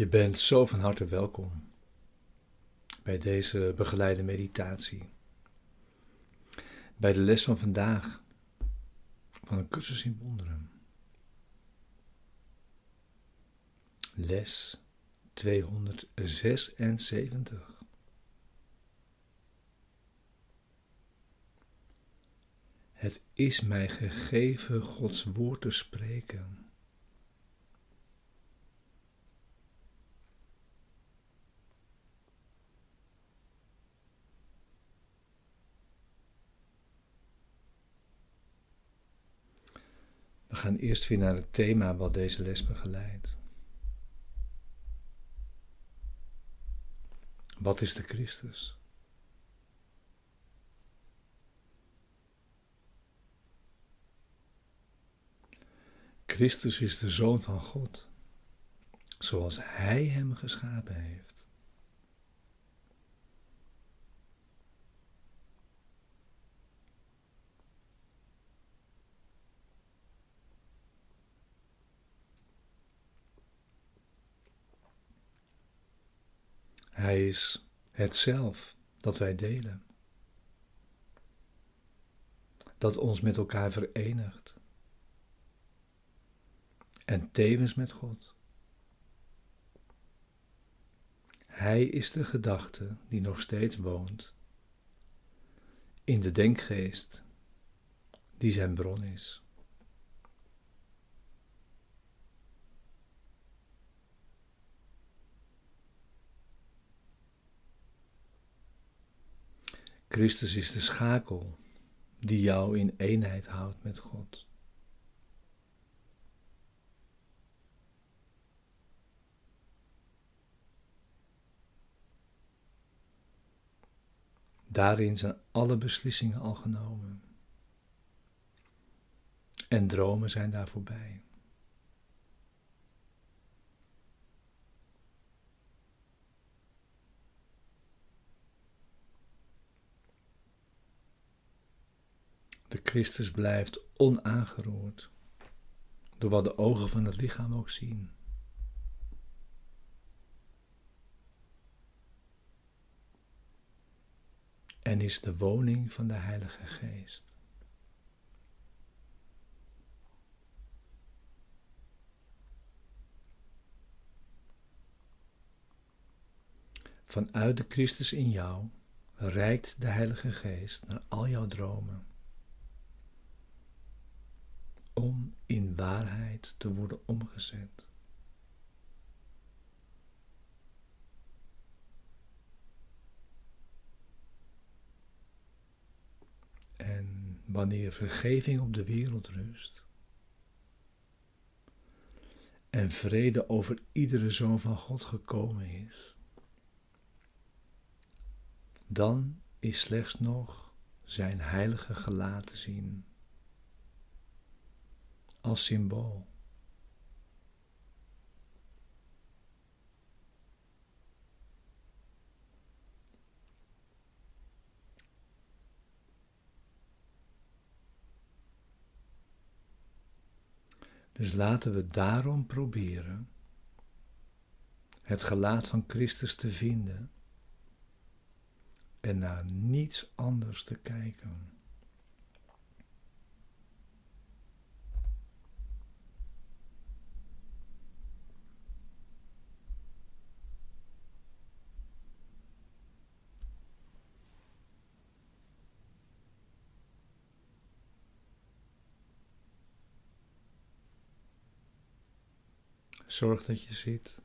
Je bent zo van harte welkom bij deze begeleide meditatie. Bij de les van vandaag van een cursus in wonderen. Les 276. Het is mij gegeven Gods woord te spreken We gaan eerst weer naar het thema wat deze les begeleidt. Wat is de Christus? Christus is de Zoon van God, zoals Hij hem geschapen heeft. Hij is het zelf dat wij delen. Dat ons met elkaar verenigt. En tevens met God. Hij is de gedachte die nog steeds woont in de denkgeest die zijn bron is. Christus is de schakel die jou in eenheid houdt met God. Daarin zijn alle beslissingen al genomen. En dromen zijn daar voorbij. De Christus blijft onaangeroerd door wat de ogen van het lichaam ook zien. En is de woning van de Heilige Geest. Vanuit de Christus in jou reikt de Heilige Geest naar al jouw dromen om in waarheid te worden omgezet. En wanneer vergeving op de wereld rust en vrede over iedere zoon van God gekomen is, dan is slechts nog zijn heilige gelaat te zien als symbool. Dus laten we daarom proberen het gelaat van Christus te vinden en naar niets anders te kijken. Zorg dat je zit.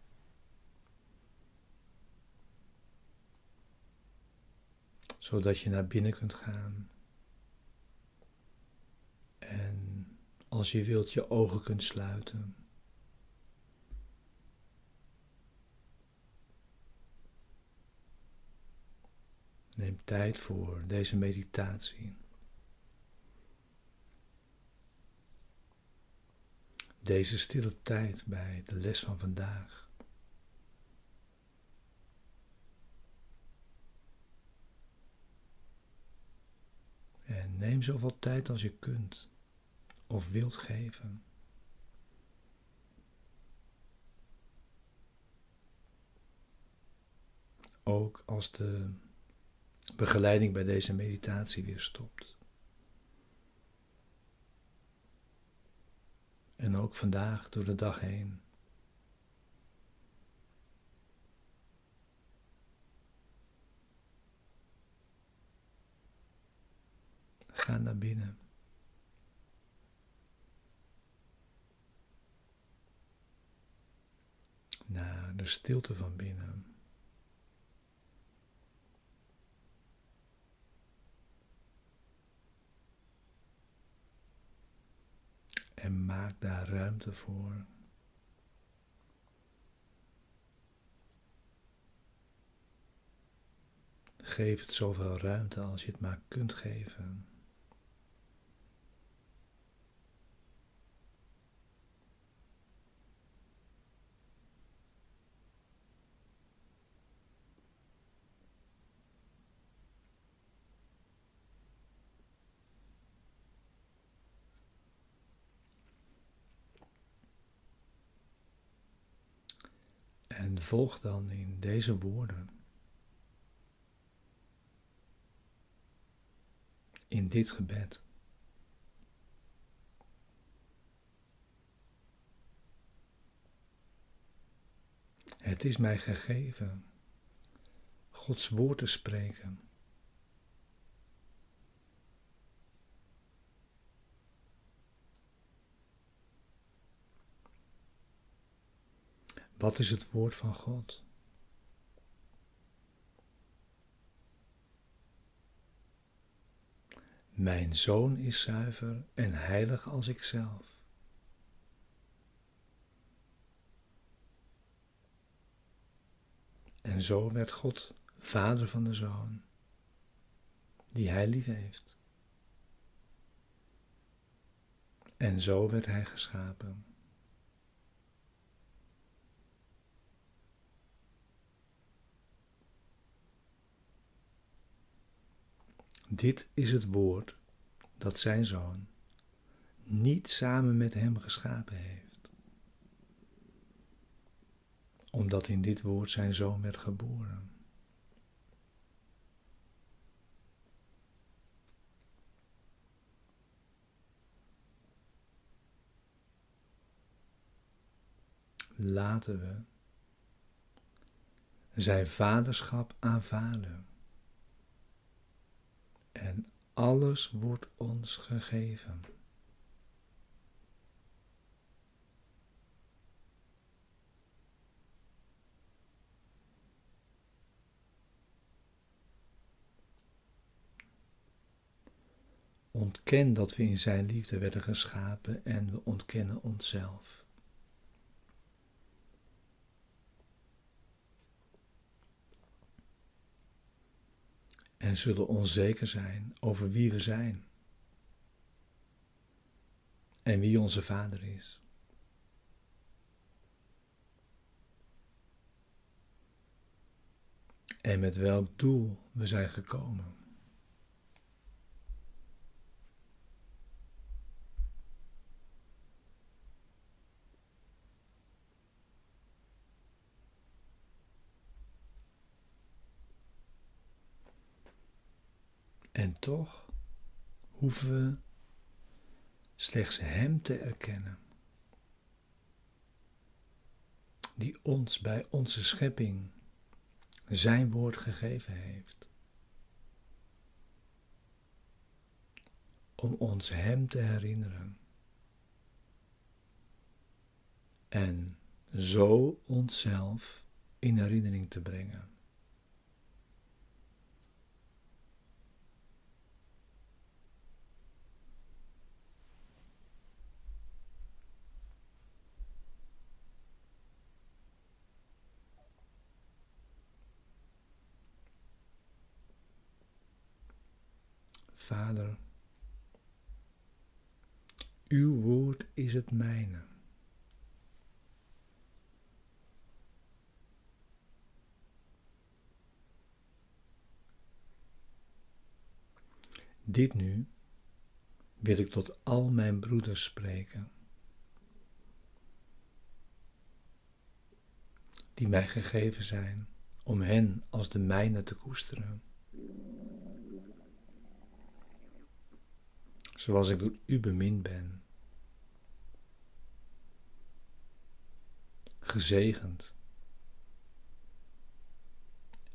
Zodat je naar binnen kunt gaan. En als je wilt je ogen kunt sluiten. Neem tijd voor deze meditatie. Deze stille tijd bij de les van vandaag. En neem zoveel tijd als je kunt of wilt geven. Ook als de begeleiding bij deze meditatie weer stopt. En ook vandaag door de dag heen. Ga naar binnen. Naar de stilte van binnen. En maak daar ruimte voor. Geef het zoveel ruimte als je het maar kunt geven. En volg dan in deze woorden. In dit gebed. Het is mij gegeven Gods woord te spreken. Wat is het woord van God? Mijn zoon is zuiver en heilig als ikzelf. En zo werd God vader van de zoon, die hij lief heeft. En zo werd hij geschapen. Dit is het woord dat zijn zoon niet samen met hem geschapen heeft, omdat in dit woord zijn zoon werd geboren. Laten we zijn vaderschap aanvaarden en alles wordt ons gegeven. Ontken dat we in Zijn liefde werden geschapen en we ontkennen onszelf. En zullen onzeker zijn over wie we zijn en wie onze Vader is. En met welk doel we zijn gekomen. En toch hoeven we slechts Hem te erkennen, die ons bij onze schepping Zijn woord gegeven heeft, om ons Hem te herinneren en zo onszelf in herinnering te brengen. Vader, uw woord is het mijne. Dit nu wil ik tot al mijn broeders spreken, die mij gegeven zijn, om hen als de mijne te koesteren. Zoals ik door u bemind ben. Gezegend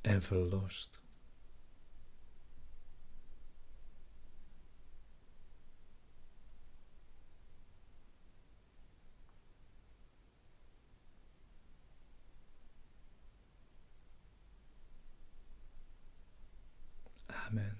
en verlost. Amen.